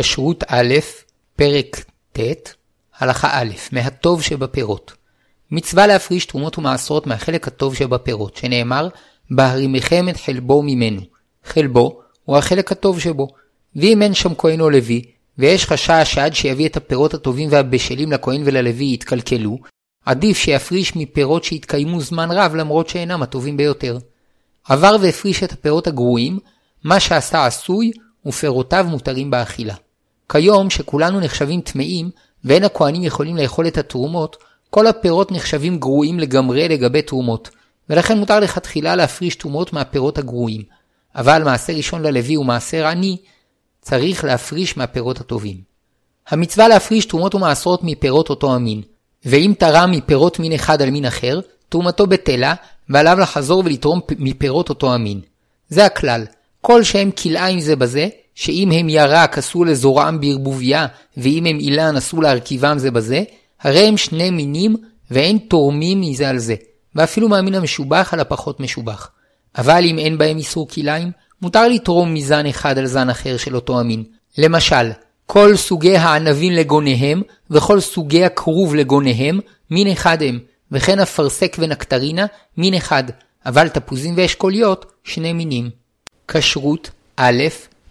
כשרות א', פרק ט', הלכה א', מהטוב שבפירות. מצווה להפריש תרומות ומעשרות מהחלק הטוב שבפירות, שנאמר, בהרימכם את חלבו ממנו. חלבו הוא החלק הטוב שבו. ואם אין שם כהן או לוי, ויש חשש שעד שיביא את הפירות הטובים והבשלים לכהן וללוי יתקלקלו, עדיף שיפריש מפירות שהתקיימו זמן רב למרות שאינם הטובים ביותר. עבר והפריש את הפירות הגרועים, מה שעשה עשוי, ופירותיו מותרים באכילה. כיום, שכולנו נחשבים טמאים, ואין הכהנים יכולים לאכול את התרומות, כל הפירות נחשבים גרועים לגמרי לגבי תרומות, ולכן מותר לכתחילה להפריש תרומות מהפירות הגרועים. אבל מעשר ראשון ללוי ומעשר עני, צריך להפריש מהפירות הטובים. המצווה להפריש תרומות ומעשרות מפירות אותו המין, ואם תרם מפירות מין אחד על מין אחר, תרומתו בטלה, ועליו לחזור ולתרום מפירות אותו המין. זה הכלל, כל שהם כלאיים זה בזה, שאם הם ירק אסור לזורעם בערבוביה, ואם הם אילן אסור להרכיבם זה בזה, הרי הם שני מינים ואין תורמים מזה על זה, ואפילו מהמין המשובח על הפחות משובח. אבל אם אין בהם איסור כלאיים, מותר לתרום מזן אחד על זן אחר של אותו המין. למשל, כל סוגי הענבים לגוניהם, וכל סוגי הכרוב לגוניהם, מין אחד הם, וכן אפרסק ונקטרינה, מין אחד, אבל תפוזים ואשכוליות, שני מינים. כשרות, א',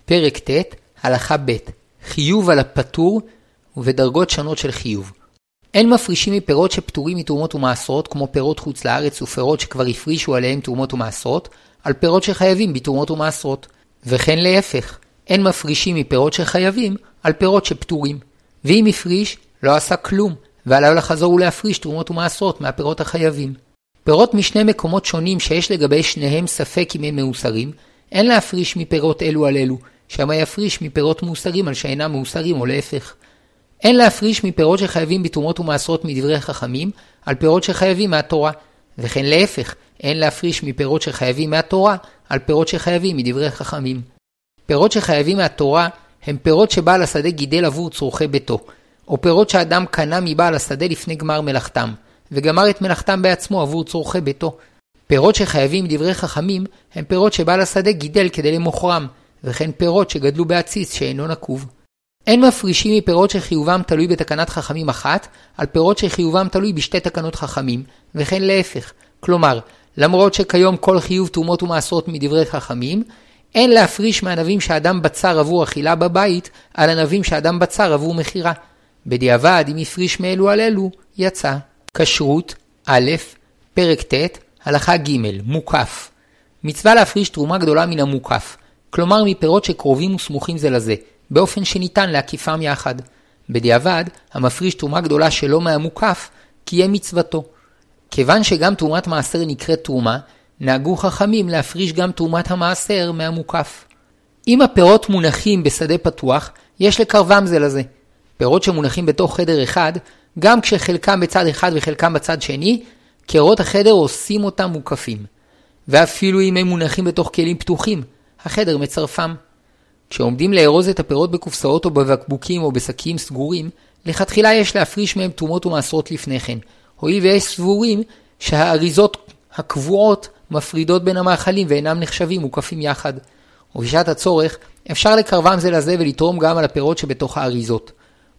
פרק ט', הלכה ב', חיוב על הפטור ובדרגות שונות של חיוב. אין מפרישים מפירות שפטורים מתרומות ומעשרות, כמו פירות חוץ לארץ ופירות שכבר הפרישו עליהם תרומות ומעשרות, על פירות שחייבים בתרומות ומעשרות. וכן להפך, אין מפרישים מפירות שחייבים על פירות שפטורים. ואם הפריש, לא עשה כלום, ועליו לחזור ולהפריש תרומות ומעשרות מהפירות החייבים. פירות משני מקומות שונים שיש לגבי שניהם ספק אם הם מאוסרים, אין להפריש מפירות אלו על אלו, שמא יפריש מפירות מאוסרים על שאינם מאוסרים או להפך. אין להפריש מפירות שחייבים בתרומות ומעשרות מדברי חכמים, על פירות שחייבים מהתורה, וכן להפך, אין להפריש מפירות שחייבים מהתורה, על פירות שחייבים מדברי חכמים. פירות שחייבים מהתורה הם פירות שבעל השדה גידל עבור צורכי ביתו, או פירות שאדם קנה מבעל השדה לפני גמר מלאכתם, וגמר את מלאכתם בעצמו עבור צורכי ביתו. פירות שחייבים דברי חכמים הם פירות שבעל השדה גידל כדי למוכרם, וכן פירות שגדלו בעציץ שאינו נקוב. אין מפרישים מפירות שחיובם תלוי בתקנת חכמים אחת, על פירות שחיובם תלוי בשתי תקנות חכמים, וכן להפך. כלומר, למרות שכיום כל חיוב תרומות ומעשרות מדברי חכמים, אין להפריש מהענבים שאדם בצר עבור אכילה בבית, על ענבים שאדם בצר עבור מכירה. בדיעבד, אם הפריש מאלו על אלו, יצא. כשרות, א', פרק ט', הלכה ג', מוקף. מצווה להפריש תרומה גדולה מן המוקף, כלומר מפירות שקרובים וסמוכים זה לזה, באופן שניתן להקיפם יחד. בדיעבד, המפריש תרומה גדולה שלא מהמוקף, קיים מצוותו. כיוון שגם תרומת מעשר נקראת תרומה, נהגו חכמים להפריש גם תרומת המעשר מהמוקף. אם הפירות מונחים בשדה פתוח, יש לקרבם זה לזה. פירות שמונחים בתוך חדר אחד, גם כשחלקם בצד אחד וחלקם בצד שני, קירות החדר עושים אותם מוקפים. ואפילו אם הם מונחים בתוך כלים פתוחים, החדר מצרפם. כשעומדים לארוז את הפירות בקופסאות או בבקבוקים או בשקים סגורים, לכתחילה יש להפריש מהם תרומות ומעשרות לפני כן, הואיל ויש סבורים שהאריזות הקבועות מפרידות בין המאכלים ואינם נחשבים מוקפים יחד. ובשעת הצורך אפשר לקרבם זה לזה ולתרום גם על הפירות שבתוך האריזות.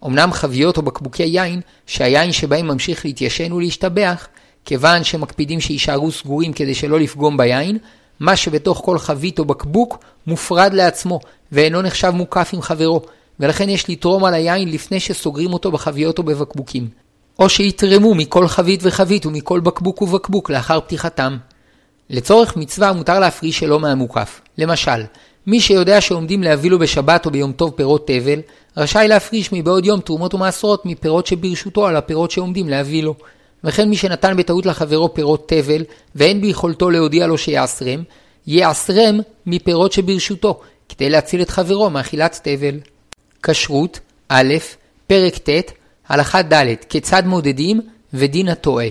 אמנם חביות או בקבוקי יין, שהיין שבהם ממשיך להתיישן ולהשתבח, כיוון שמקפידים שיישארו סגורים כדי שלא לפגום ביין, מה שבתוך כל חבית או בקבוק מופרד לעצמו, ואינו נחשב מוקף עם חברו, ולכן יש לתרום על היין לפני שסוגרים אותו בחביות או בבקבוקים. או שיתרמו מכל חבית וחבית ומכל בקבוק ובקבוק לאחר פתיחתם. לצורך מצווה מותר להפריש שלא מהמוקף. למשל, מי שיודע שעומדים להביא לו בשבת או ביום טוב פירות תבל, רשאי להפריש מבעוד יום תרומות ומעשרות מפירות שברשותו על הפירות שעומדים להביא לו. וכן מי שנתן בטעות לחברו פירות תבל, ואין ביכולתו להודיע לו שיעשרם, יעשרם מפירות שברשותו, כדי להציל את חברו מאכילת תבל. כשרות, א', פרק ט', הלכה ד', כיצד מודדים ודין הטועה.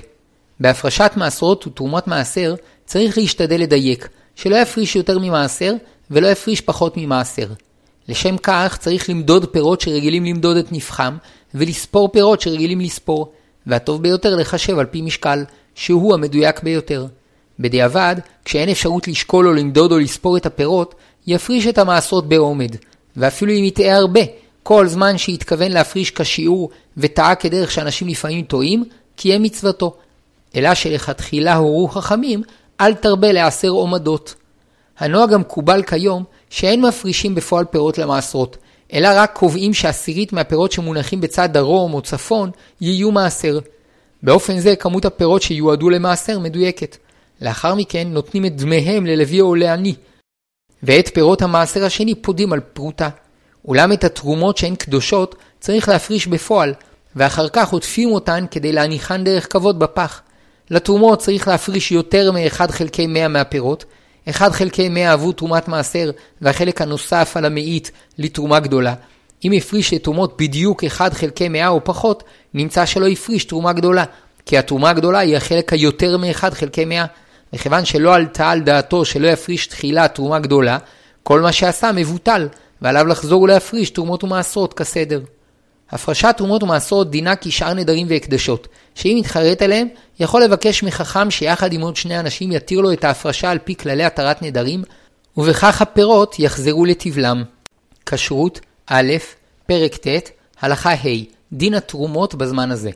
בהפרשת מעשרות ותרומות מעשר צריך להשתדל לדייק, שלא יפריש יותר ממעשר ולא יפריש פחות ממעשר. לשם כך צריך למדוד פירות שרגילים למדוד את נפחם, ולספור פירות שרגילים לספור, והטוב ביותר לחשב על פי משקל, שהוא המדויק ביותר. בדיעבד, כשאין אפשרות לשקול או למדוד או לספור את הפירות, יפריש את המעשרות בעומד, ואפילו אם יטעה הרבה, כל זמן שהתכוון להפריש כשיעור וטעה כדרך שאנשים לפעמים טועים, קיים מצוותו. אלא שלכתחילה הורו חכמים, אל תרבה לעשר עומדות. הנוהג המקובל כיום, שאין מפרישים בפועל פירות למעשרות, אלא רק קובעים שעשירית מהפירות שמונחים בצד דרום או צפון יהיו מעשר. באופן זה כמות הפירות שיועדו למעשר מדויקת. לאחר מכן נותנים את דמיהם ללוי או לעני, ואת פירות המעשר השני פודים על פרוטה. אולם את התרומות שהן קדושות צריך להפריש בפועל, ואחר כך עוטפים אותן כדי להניחן דרך כבוד בפח. לתרומות צריך להפריש יותר מ-1 חלקי 100 מהפירות, 1 חלקי 100 עבור תרומת מעשר, והחלק הנוסף על המאית לתרומה גדולה. אם הפריש לתרומות בדיוק 1 חלקי 100 או פחות, נמצא שלא הפריש תרומה גדולה, כי התרומה הגדולה היא החלק היותר מ-1 חלקי 100. מכיוון שלא עלתה על דעתו שלא יפריש תחילה תרומה גדולה, כל מה שעשה מבוטל, ועליו לחזור ולהפריש תרומות ומעשרות כסדר. הפרשת תרומות ומעשרות דינה כשאר נדרים והקדשות, שאם יתחרט עליהם, יכול לבקש מחכם שיחד עם עוד שני אנשים יתיר לו את ההפרשה על פי כללי התרת נדרים, ובכך הפירות יחזרו לטבלם. כשרות א', פרק ט', הלכה ה', דין התרומות בזמן הזה.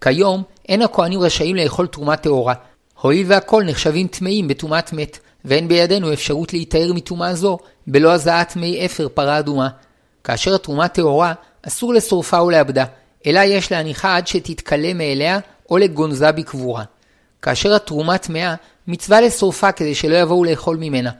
כיום אין הכהנים רשאים לאכול תרומה טהורה, הואיל והכל נחשבים טמאים בטומאת מת, ואין בידינו אפשרות להיטהר מטומאה זו בלא הזעת מי אפר פרה אדומה. כאשר התרומה טהורה, אסור לשורפה או לאבדה, אלא יש להניחה עד שתתכלה מאליה או לגונזה בקבורה. כאשר התרומה טמאה, מצווה לשורפה כדי שלא יבואו לאכול ממנה.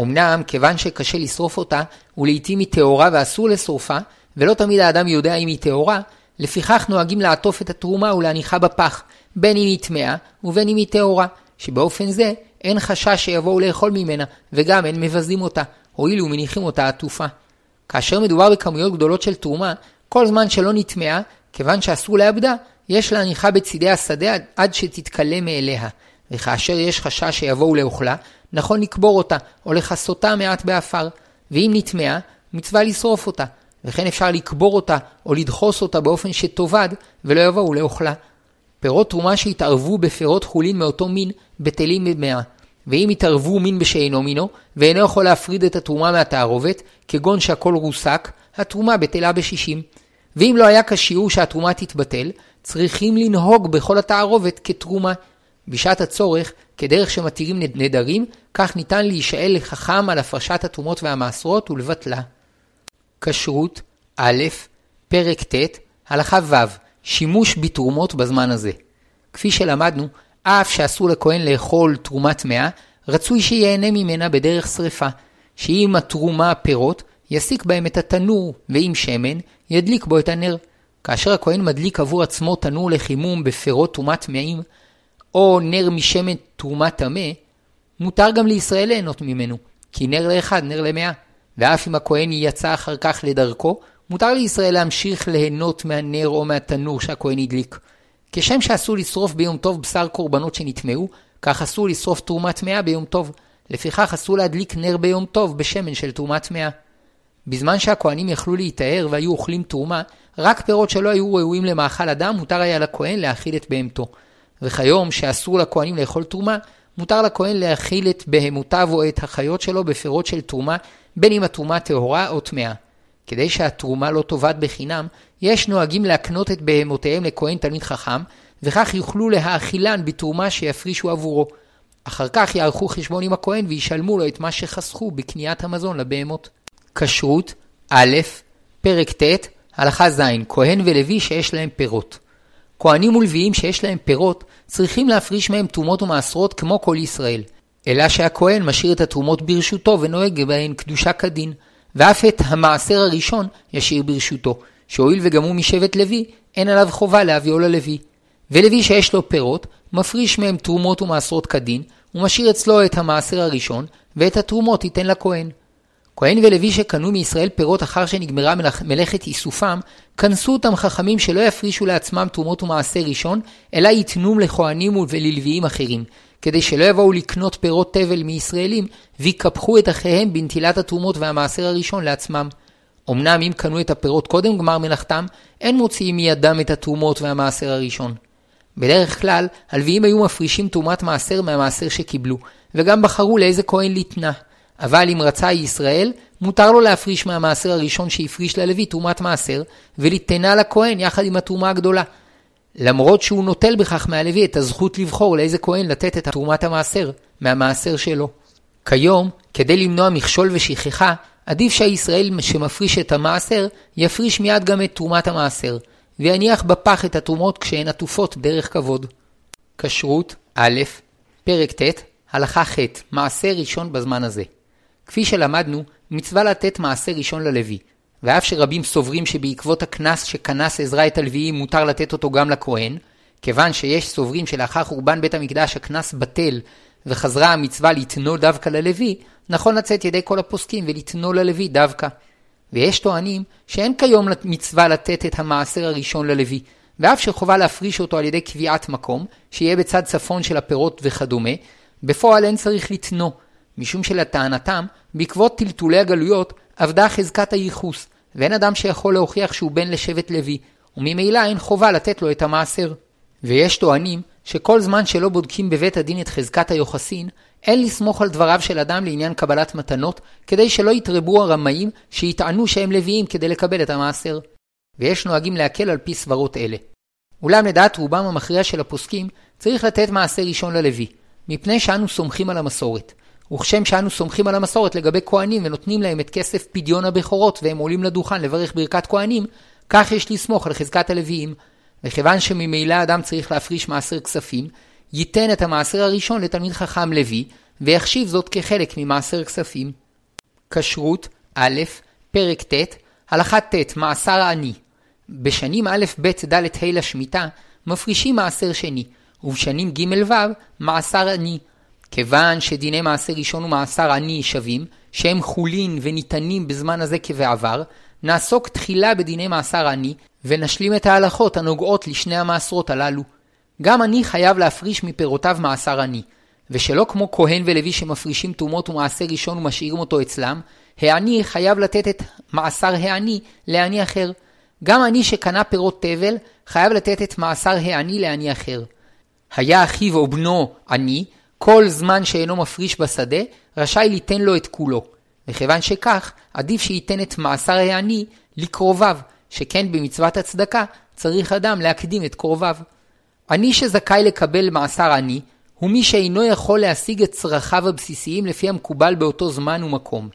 אמנם, כיוון שקשה לשרוף אותה, ולעיתים היא טהורה ואסור לשורפה, ולא תמיד האדם יודע אם היא טהורה, לפיכך נוהגים לעטוף את התרומה ולהניחה בפח, בין אם היא טמאה ובין אם היא טהורה, שבאופן זה אין חשש שיבואו לאכול ממנה, וגם אין מבזים אותה, הואיל ומניחים אותה עטופה. כאשר מדובר בכמויות גדולות של תרומה, כל זמן שלא נטמעה, כיוון שאסור לאבדה, יש להניחה בצידי השדה עד שתתכלה מאליה, וכאשר יש חשש שיבואו לאוכלה, נכון לקבור אותה, או לכסותה מעט באפר, ואם נטמעה, מצווה לשרוף אותה, וכן אפשר לקבור אותה, או לדחוס אותה באופן שתאבד, ולא יבואו לאוכלה. פירות תרומה שהתערבו בפירות חולין מאותו מין, בטלים במאה. ואם יתערבו מין בשאינו מינו, ואינו יכול להפריד את התרומה מהתערובת, כגון שהכל רוסק, התרומה בטלה בשישים. ואם לא היה כשיעור שהתרומה תתבטל, צריכים לנהוג בכל התערובת כתרומה. בשעת הצורך, כדרך שמתירים נדרים, כך ניתן להישאל לחכם על הפרשת התרומות והמעשרות ולבטלה. כשרות א', פרק ט', הלכה ו', שימוש בתרומות בזמן הזה. כפי שלמדנו, אף שאסור לכהן לאכול תרומה טמאה, רצוי שיהנה ממנה בדרך שרפה, שאם התרומה פירות, יסיק בהם את התנור, ועם שמן, ידליק בו את הנר. כאשר הכהן מדליק עבור עצמו תנור לחימום בפירות תרומת טמאים, או נר משמן תרומה טמא, מותר גם לישראל ליהנות ממנו, כי נר לאחד, נר למאה. ואף אם הכהן יצא אחר כך לדרכו, מותר לישראל להמשיך ליהנות מהנר או מהתנור שהכהן הדליק. כשם שאסור לשרוף ביום טוב בשר קורבנות שנטמעו, כך אסור לשרוף תרומה טמאה ביום טוב. לפיכך אסור להדליק נר ביום טוב בשמן של תרומה טמאה. בזמן שהכהנים יכלו להיטהר והיו אוכלים תרומה, רק פירות שלא היו ראויים למאכל אדם מותר היה לכהן להאכיל את בהמתו. וכיום שאסור לכהנים לאכול תרומה, מותר לכהן להאכיל את בהמותיו או את החיות שלו בפירות של תרומה, בין אם התרומה טהורה או טמאה. כדי שהתרומה לא תאבד בחינם, יש נוהגים להקנות את בהמותיהם לכהן תלמיד חכם, וכך יוכלו להאכילן בתרומה שיפרישו עבורו. אחר כך יערכו חשבון עם הכהן וישלמו לו את מה שחסכו בקניית המזון לבהמות. כשרות א', פרק ט', הלכה ז', כהן ולוי שיש להם פירות. כהנים ולוויים שיש להם פירות, צריכים להפריש מהם תרומות ומעשרות כמו כל ישראל. אלא שהכהן משאיר את התרומות ברשותו ונוהג בהן קדושה כדין. ואף את המעשר הראשון ישאיר ברשותו, שהואיל וגם הוא משבט לוי, אין עליו חובה להביאו ללוי. ולוי שיש לו פירות, מפריש מהם תרומות ומעשרות כדין, ומשאיר אצלו את המעשר הראשון, ואת התרומות ייתן לכהן. כהן ולוי שקנו מישראל פירות אחר שנגמרה מלאכת איסופם, כנסו אותם חכמים שלא יפרישו לעצמם תרומות ומעשר ראשון, אלא ייתנום לכהנים וללוויים אחרים, כדי שלא יבואו לקנות פירות תבל מישראלים, ויקפחו את אחיהם בנטילת התרומות והמעשר הראשון לעצמם. אמנם אם קנו את הפירות קודם גמר מלאכתם, אין מוציאים מידם את התרומות והמעשר הראשון. בדרך כלל, הלוויים היו מפרישים תרומת מעשר מהמעשר שקיבלו, וגם בחרו לאיזה כהן לתנה. אבל אם רצה ישראל, מותר לו להפריש מהמעשר הראשון שהפריש ללוי תרומת מעשר, וליתנה לכהן יחד עם התרומה הגדולה. למרות שהוא נוטל בכך מהלוי את הזכות לבחור לאיזה כהן לתת את תרומת המעשר, מהמעשר שלו. כיום, כדי למנוע מכשול ושכחה, עדיף שהישראל שמפריש את המעשר, יפריש מיד גם את תרומת המעשר, ויניח בפח את התרומות כשהן עטופות דרך כבוד. כשרות א', פרק ט', הלכה ח', מעשר ראשון בזמן הזה. כפי שלמדנו, מצווה לתת מעשר ראשון ללוי, ואף שרבים סוברים שבעקבות הקנס שכנס עזרא את הלוויים מותר לתת אותו גם לכהן, כיוון שיש סוברים שלאחר חורבן בית המקדש הקנס בטל וחזרה המצווה לתנו דווקא ללוי, נכון לצאת ידי כל הפוסקים ולתנו ללוי דווקא. ויש טוענים שאין כיום מצווה לתת את המעשר הראשון ללוי, ואף שחובה להפריש אותו על ידי קביעת מקום, שיהיה בצד צפון של הפירות וכדומה, בפועל אין צריך לתנו, משום שלטענתם, בעקבות טלטולי הגלויות, אבדה חזקת הייחוס, ואין אדם שיכול להוכיח שהוא בן לשבט לוי, וממילא אין חובה לתת לו את המעשר. ויש טוענים שכל זמן שלא בודקים בבית הדין את חזקת היוחסין, אין לסמוך על דבריו של אדם לעניין קבלת מתנות, כדי שלא יתרבו הרמאים שיטענו שהם לוויים כדי לקבל את המעשר. ויש נוהגים להקל על פי סברות אלה. אולם לדעת רובם המכריע של הפוסקים, צריך לתת מעשר ראשון ללוי, מפני שאנו סומכים על המסורת. וכשם שאנו סומכים על המסורת לגבי כהנים ונותנים להם את כסף פדיון הבכורות והם עולים לדוכן לברך ברכת כהנים, כך יש לסמוך על חזקת הלוויים. וכיוון שממילא אדם צריך להפריש מעשר כספים, ייתן את המעשר הראשון לתלמיד חכם לוי, ויחשיב זאת כחלק ממעשר כספים. כשרות א', פרק ט', הלכה ט', מעשר העני. בשנים א', ב', ד', ה' לשמיטה, מפרישים מעשר שני, ובשנים ג' ו', מעשר עני. כיוון שדיני מעשר ראשון ומעשר עני שווים, שהם חולין וניתנים בזמן הזה כבעבר, נעסוק תחילה בדיני מעשר עני, ונשלים את ההלכות הנוגעות לשני המעשרות הללו. גם אני חייב להפריש מפירותיו מעשר עני, ושלא כמו כהן ולוי שמפרישים תרומות ומעשר ראשון ומשאירים אותו אצלם, העני חייב לתת את מעשר העני לעני אחר. גם אני שקנה פירות תבל, חייב לתת את מעשר העני לעני אחר. היה אחיו או בנו עני, כל זמן שאינו מפריש בשדה, רשאי ליתן לו את כולו. וכיוון שכך, עדיף שייתן את מעשר העני לקרוביו, שכן במצוות הצדקה צריך אדם להקדים את קרוביו. עני שזכאי לקבל מעשר עני, הוא מי שאינו יכול להשיג את צרכיו הבסיסיים לפי המקובל באותו זמן ומקום.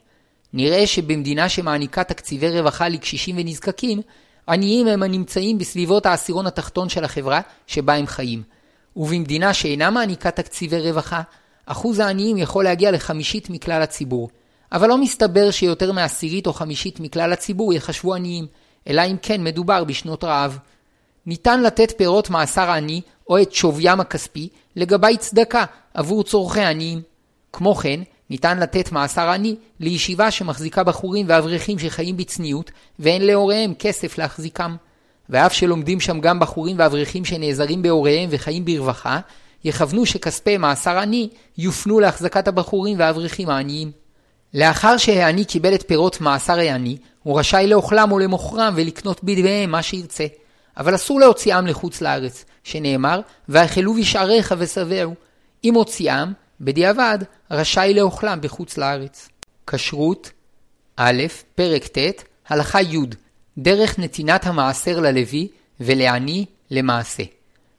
נראה שבמדינה שמעניקה תקציבי רווחה לקשישים ונזקקים, עניים הם הנמצאים בסביבות העשירון התחתון של החברה שבה הם חיים. ובמדינה שאינה מעניקה תקציבי רווחה, אחוז העניים יכול להגיע לחמישית מכלל הציבור. אבל לא מסתבר שיותר מעשירית או חמישית מכלל הציבור יחשבו עניים, אלא אם כן מדובר בשנות רעב. ניתן לתת פירות מעשר עני או את שוויים הכספי לגבי צדקה עבור צורכי עניים. כמו כן, ניתן לתת מעשר עני לישיבה שמחזיקה בחורים ואברכים שחיים בצניעות ואין להוריהם כסף להחזיקם. ואף שלומדים שם גם בחורים ואברכים שנעזרים בהוריהם וחיים ברווחה, יכוונו שכספי מעשר עני יופנו להחזקת הבחורים והאברכים העניים. לאחר שהעני קיבל את פירות מעשר העני, הוא רשאי לאוכלם או למוכרם ולקנות בידיהם מה שירצה. אבל אסור להוציאם לחוץ לארץ, שנאמר, ואכלו בשעריך ושבעו. אם הוציאם, בדיעבד, רשאי לאוכלם בחוץ לארץ. כשרות א', פרק ט', הלכה י', דרך נתינת המעשר ללוי ולעני למעשה.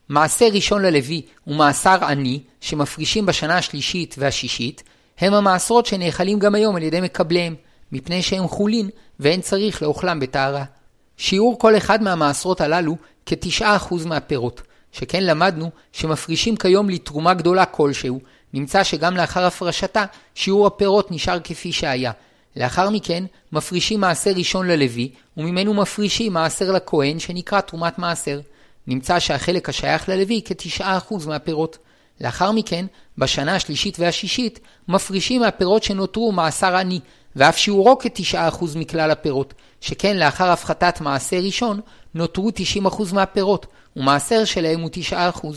מעשר ראשון ללוי ומעשר עני, שמפרישים בשנה השלישית והשישית, הם המעשרות שנאכלים גם היום על ידי מקבליהם, מפני שהם חולין ואין צריך לאוכלם בטהרה. שיעור כל אחד מהמעשרות הללו כ-9% מהפירות, שכן למדנו שמפרישים כיום לתרומה גדולה כלשהו, נמצא שגם לאחר הפרשתה שיעור הפירות נשאר כפי שהיה. לאחר מכן מפרישים מעשר ראשון ללוי, וממנו מפרישים מעשר לכהן שנקרא תרומת מעשר. נמצא שהחלק השייך ללוי כ-9% מהפירות. לאחר מכן, בשנה השלישית והשישית, מפרישים מהפירות שנותרו מעשר עני, ואף שיעורו כ-9% מכלל הפירות, שכן לאחר הפחתת מעשר ראשון, נותרו 90% מהפירות, ומעשר שלהם הוא 9%.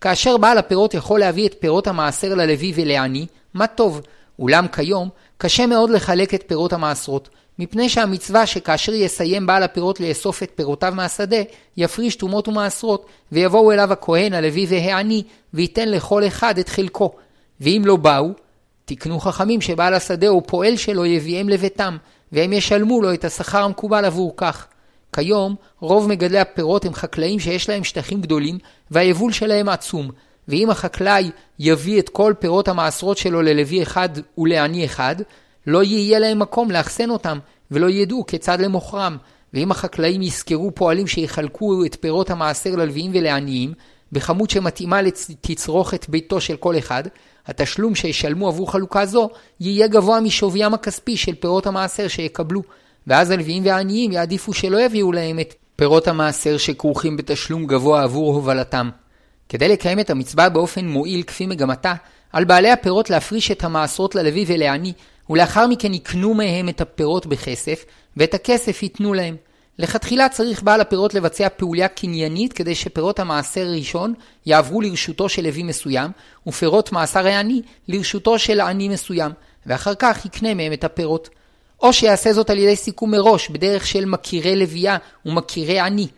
כאשר בעל הפירות יכול להביא את פירות המעשר ללוי ולעני, מה טוב, אולם כיום קשה מאוד לחלק את פירות המעשרות, מפני שהמצווה שכאשר יסיים בעל הפירות לאסוף את פירותיו מהשדה, יפריש תרומות ומעשרות, ויבואו אליו הכהן, הלוי והעני, וייתן לכל אחד את חלקו. ואם לא באו, תקנו חכמים שבעל השדה או פועל שלו יביאם לביתם, והם ישלמו לו את השכר המקובל עבור כך. כיום, רוב מגדלי הפירות הם חקלאים שיש להם שטחים גדולים, והיבול שלהם עצום, ואם החקלאי יביא את כל פירות המעשרות שלו ללוי אחד ולעני אחד, לא יהיה להם מקום לאחסן אותם, ולא ידעו כיצד למוכרם. ואם החקלאים יזכרו פועלים שיחלקו את פירות המעשר ללוויים ולעניים, בכמות שמתאימה לתצרוכת ביתו של כל אחד, התשלום שישלמו עבור חלוקה זו יהיה גבוה משוויים הכספי של פירות המעשר שיקבלו, ואז הלוויים והעניים יעדיפו שלא יביאו להם את פירות המעשר שכרוכים בתשלום גבוה עבור הובלתם. כדי לקיים את המצווה באופן מועיל כפי מגמתה, על בעלי הפירות להפריש את המעשרות ללוי ולעני, ולאחר מכן יקנו מהם את הפירות בכסף, ואת הכסף ייתנו להם. לכתחילה צריך בעל הפירות לבצע פעולה קניינית כדי שפירות המעשר ראשון יעברו לרשותו של לוי מסוים, ופירות מעשר העני לרשותו של עני מסוים, ואחר כך יקנה מהם את הפירות. או שיעשה זאת על ידי סיכום מראש, בדרך של מכירי לוויה ומכירי עני.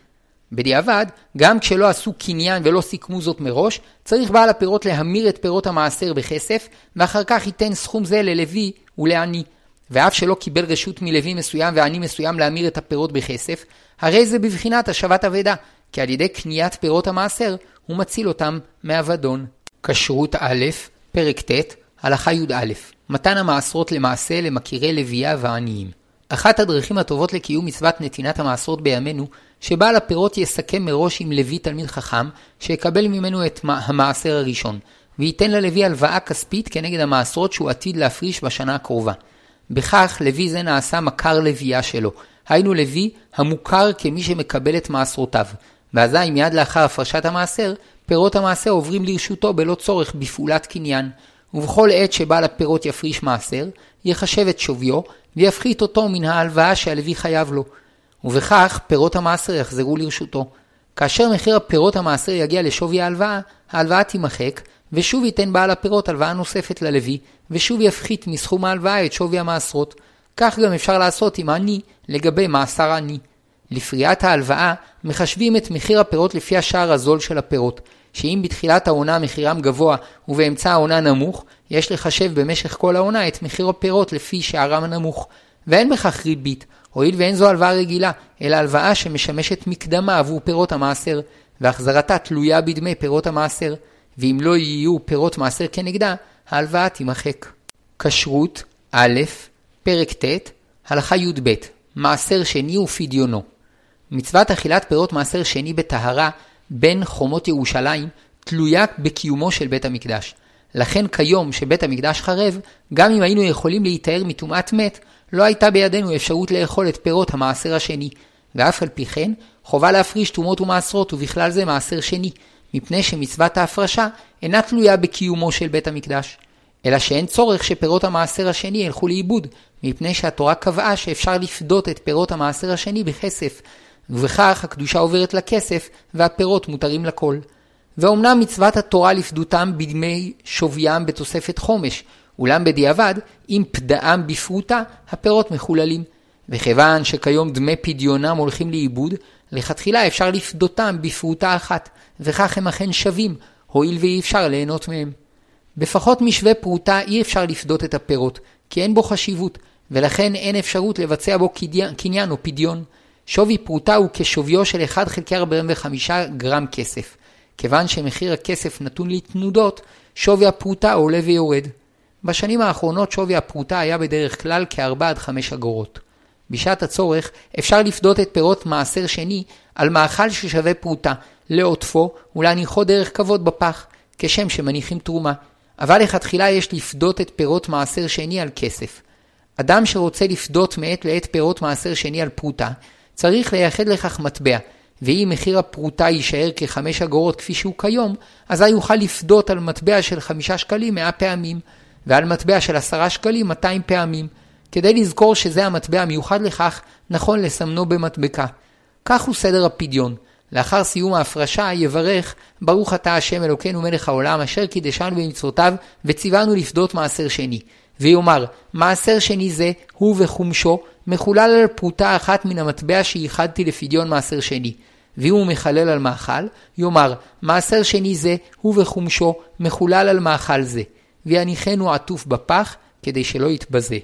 בדיעבד, גם כשלא עשו קניין ולא סיכמו זאת מראש, צריך בעל הפירות להמיר את פירות המעשר בכסף, ואחר כך ייתן סכום זה ללוי ולעני. ואף שלא קיבל רשות מלוי מסוים ועני מסוים להמיר את הפירות בכסף, הרי זה בבחינת השבת אבדה, כי על ידי קניית פירות המעשר, הוא מציל אותם מאבדון. כשרות א', פרק ט', הלכה י"א מתן המעשרות למעשה למכירי לוויה ועניים. אחת הדרכים הטובות לקיום מצוות נתינת המעשרות בימינו, שבעל הפירות יסכם מראש עם לוי תלמיד חכם, שיקבל ממנו את המעשר הראשון, וייתן ללוי הלוואה כספית כנגד המעשרות שהוא עתיד להפריש בשנה הקרובה. בכך לוי זה נעשה מכר לוויה שלו, היינו לוי המוכר כמי שמקבל את מעשרותיו, ואזי מיד לאחר הפרשת המעשר, פירות המעשר עוברים לרשותו בלא צורך בפעולת קניין, ובכל עת שבעל הפירות יפריש מעשר, יחשב את שוויו, ויפחית אותו מן ההלוואה שהלוי חייב לו, ובכך פירות המעשר יחזרו לרשותו. כאשר מחיר הפירות המעשר יגיע לשווי ההלוואה, ההלוואה תימחק, ושוב ייתן בעל הפירות הלוואה נוספת ללוי, ושוב יפחית מסכום ההלוואה את שווי המעשרות. כך גם אפשר לעשות עם עני לגבי מעשר עני. לפריעת ההלוואה מחשבים את מחיר הפירות לפי השער הזול של הפירות, שאם בתחילת העונה מחירם גבוה ובאמצע העונה נמוך, יש לחשב במשך כל העונה את מחיר הפירות לפי שערם הנמוך. ואין בכך ריבית, הואיל ואין זו הלוואה רגילה, אלא הלוואה שמשמשת מקדמה עבור פירות המעשר, והחזרתה תלויה בדמי פירות המעשר. ואם לא יהיו פירות מעשר כנגדה, ההלוואה תימחק. כשרות א', פרק ט', הלכה י"ב, מעשר שני ופדיונו. מצוות אכילת פירות מעשר שני בטהרה בין חומות ירושלים תלויה בקיומו של בית המקדש. לכן כיום שבית המקדש חרב, גם אם היינו יכולים להיטהר מטומאת מת, לא הייתה בידינו אפשרות לאכול את פירות המעשר השני. ואף על פי כן, חובה להפריש תרומות ומעשרות, ובכלל זה מעשר שני, מפני שמצוות ההפרשה אינה תלויה בקיומו של בית המקדש. אלא שאין צורך שפירות המעשר השני ילכו לאיבוד, מפני שהתורה קבעה שאפשר לפדות את פירות המעשר השני בכסף, ובכך הקדושה עוברת לכסף, והפירות מותרים לכל. ואומנם מצוות התורה לפדותם בדמי שוויים בתוספת חומש, אולם בדיעבד, אם פדאם בפרוטה, הפירות מחוללים. וכיוון שכיום דמי פדיונם הולכים לאיבוד, לכתחילה אפשר לפדותם בפרוטה אחת, וכך הם אכן שווים, הואיל ואי אפשר ליהנות מהם. בפחות משווה פרוטה אי אפשר לפדות את הפירות, כי אין בו חשיבות, ולכן אין אפשרות לבצע בו קניין או פדיון. שווי פרוטה הוא כשוויו של 1 חלקי 45 גרם כסף. כיוון שמחיר הכסף נתון לתנודות, שווי הפרוטה עולה ויורד. בשנים האחרונות שווי הפרוטה היה בדרך כלל כ-4 עד 5 אגורות. בשעת הצורך אפשר לפדות את פירות מעשר שני על מאכל ששווה פרוטה, לעוטפו ולהניחו דרך כבוד בפח, כשם שמניחים תרומה. אבל לכתחילה יש לפדות את פירות מעשר שני על כסף. אדם שרוצה לפדות מעת לעת פירות מעשר שני על פרוטה, צריך לייחד לכך מטבע, ואם מחיר הפרוטה יישאר כחמש אגורות כפי שהוא כיום, אזי יוכל לפדות על מטבע של חמישה שקלים מאה פעמים, ועל מטבע של עשרה שקלים מאתיים פעמים. כדי לזכור שזה המטבע המיוחד לכך, נכון לסמנו במטבקה. כך הוא סדר הפדיון. לאחר סיום ההפרשה יברך ברוך אתה השם אלוקינו מלך העולם אשר קידשנו במצוותיו וציוונו לפדות מעשר שני. ויאמר מעשר שני זה הוא וחומשו מחולל על פרוטה אחת מן המטבע שייחדתי לפדיון מעשר שני. ואם הוא מחלל על מאכל, יאמר מעשר שני זה הוא וחומשו מחולל על מאכל זה. ויניחנו עטוף בפח, כדי שלא יתבזה.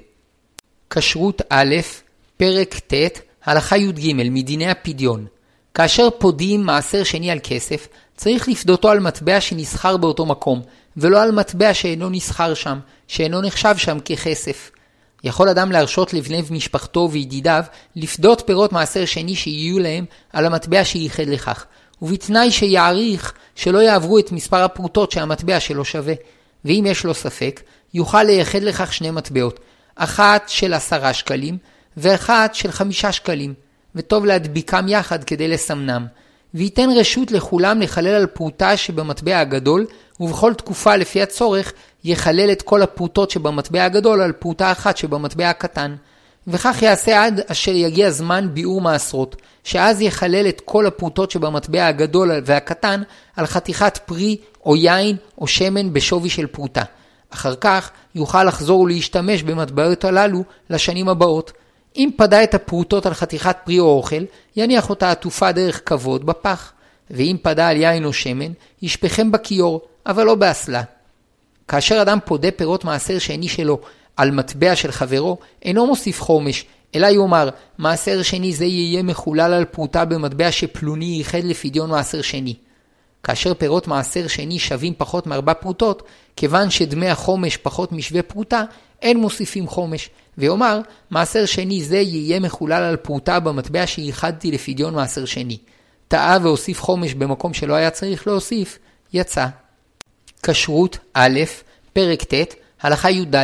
כשרות א', פרק ט', הלכה י"ג מדיני הפדיון. כאשר פודים מעשר שני על כסף, צריך לפדותו על מטבע שנסחר באותו מקום, ולא על מטבע שאינו נסחר שם, שאינו נחשב שם ככסף. יכול אדם להרשות לבני משפחתו וידידיו לפדות פירות מעשר שני שיהיו להם על המטבע שייחד לכך, ובתנאי שיעריך שלא יעברו את מספר הפרוטות שהמטבע שלו שווה. ואם יש לו ספק, יוכל לייחד לכך שני מטבעות, אחת של עשרה שקלים ואחת של חמישה שקלים, וטוב להדביקם יחד כדי לסמנם. וייתן רשות לכולם לחלל על פרוטה שבמטבע הגדול, ובכל תקופה לפי הצורך יחלל את כל הפרוטות שבמטבע הגדול על פרוטה אחת שבמטבע הקטן. וכך יעשה עד אשר יגיע זמן ביאור מעשרות, שאז יחלל את כל הפרוטות שבמטבע הגדול והקטן על חתיכת פרי או יין או שמן בשווי של פרוטה. אחר כך יוכל לחזור ולהשתמש במטבעות הללו לשנים הבאות. אם פדה את הפרוטות על חתיכת פרי או אוכל, יניח אותה עטופה דרך כבוד בפח. ואם פדה על יין או שמן, ישפכם בכיור, אבל לא באסלה. כאשר אדם פודה פירות מעשר שני שלו על מטבע של חברו, אינו מוסיף חומש, אלא יאמר, מעשר שני זה יהיה מחולל על פרוטה במטבע שפלוני ייחד לפדיון מעשר שני. כאשר פירות מעשר שני שווים פחות מארבע פרוטות, כיוון שדמי החומש פחות משווה פרוטה, אין מוסיפים חומש, ויאמר, מעשר שני זה יהיה מחולל על פרוטה במטבע שייחדתי לפדיון מעשר שני. טעה והוסיף חומש במקום שלא היה צריך להוסיף, יצא. כשרות א', פרק ט', הלכה י"ד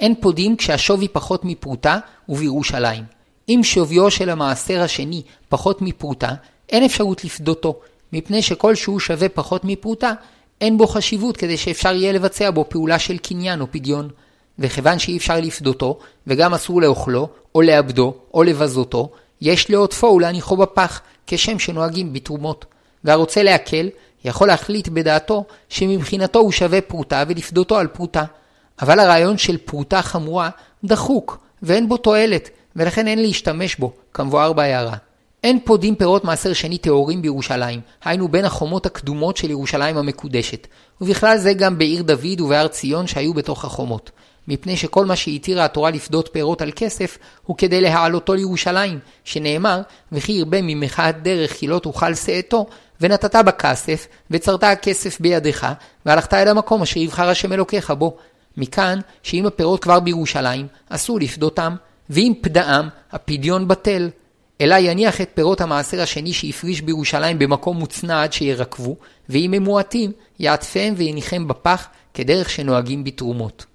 אין פודים כשהשווי פחות מפרוטה ובירושלים. אם שוויו של המעשר השני פחות מפרוטה, אין אפשרות לפדותו, מפני שכל שהוא שווה פחות מפרוטה, אין בו חשיבות כדי שאפשר יהיה לבצע בו פעולה של קניין או פדיון. וכיוון שאי אפשר לפדותו, וגם אסור לאוכלו, או לאבדו, או לבזותו, יש לעוטפו ולהניחו בפח, כשם שנוהגים בתרומות. והרוצה להקל, יכול להחליט בדעתו שמבחינתו הוא שווה פרוטה ולפדותו על פרוטה. אבל הרעיון של פרוטה חמורה דחוק, ואין בו תועלת, ולכן אין להשתמש בו, כמבואר בהערה. אין פודים פירות מעשר שני טהורים בירושלים, היינו בין החומות הקדומות של ירושלים המקודשת, ובכלל זה גם בעיר דוד ובהר ציון שהיו בתוך החומות. מפני שכל מה שהתירה התורה לפדות פירות על כסף, הוא כדי להעלותו לירושלים, שנאמר, וכי ירבה ממחאת דרך כי לא תאכל שאתו, ונתת בכסף, וצרת הכסף בידיך, והלכת אל המקום אשר יבחר השם אלוקיך בו. מכאן שאם הפירות כבר בירושלים, אסור לפדותם, ואם פדאם, הפדיון בטל. אלא יניח את פירות המעשר השני שהפריש בירושלים במקום מוצנע עד שירקבו, ואם הם מועטים, יעטפם ויניחם בפח, כדרך שנוהגים בתרומות.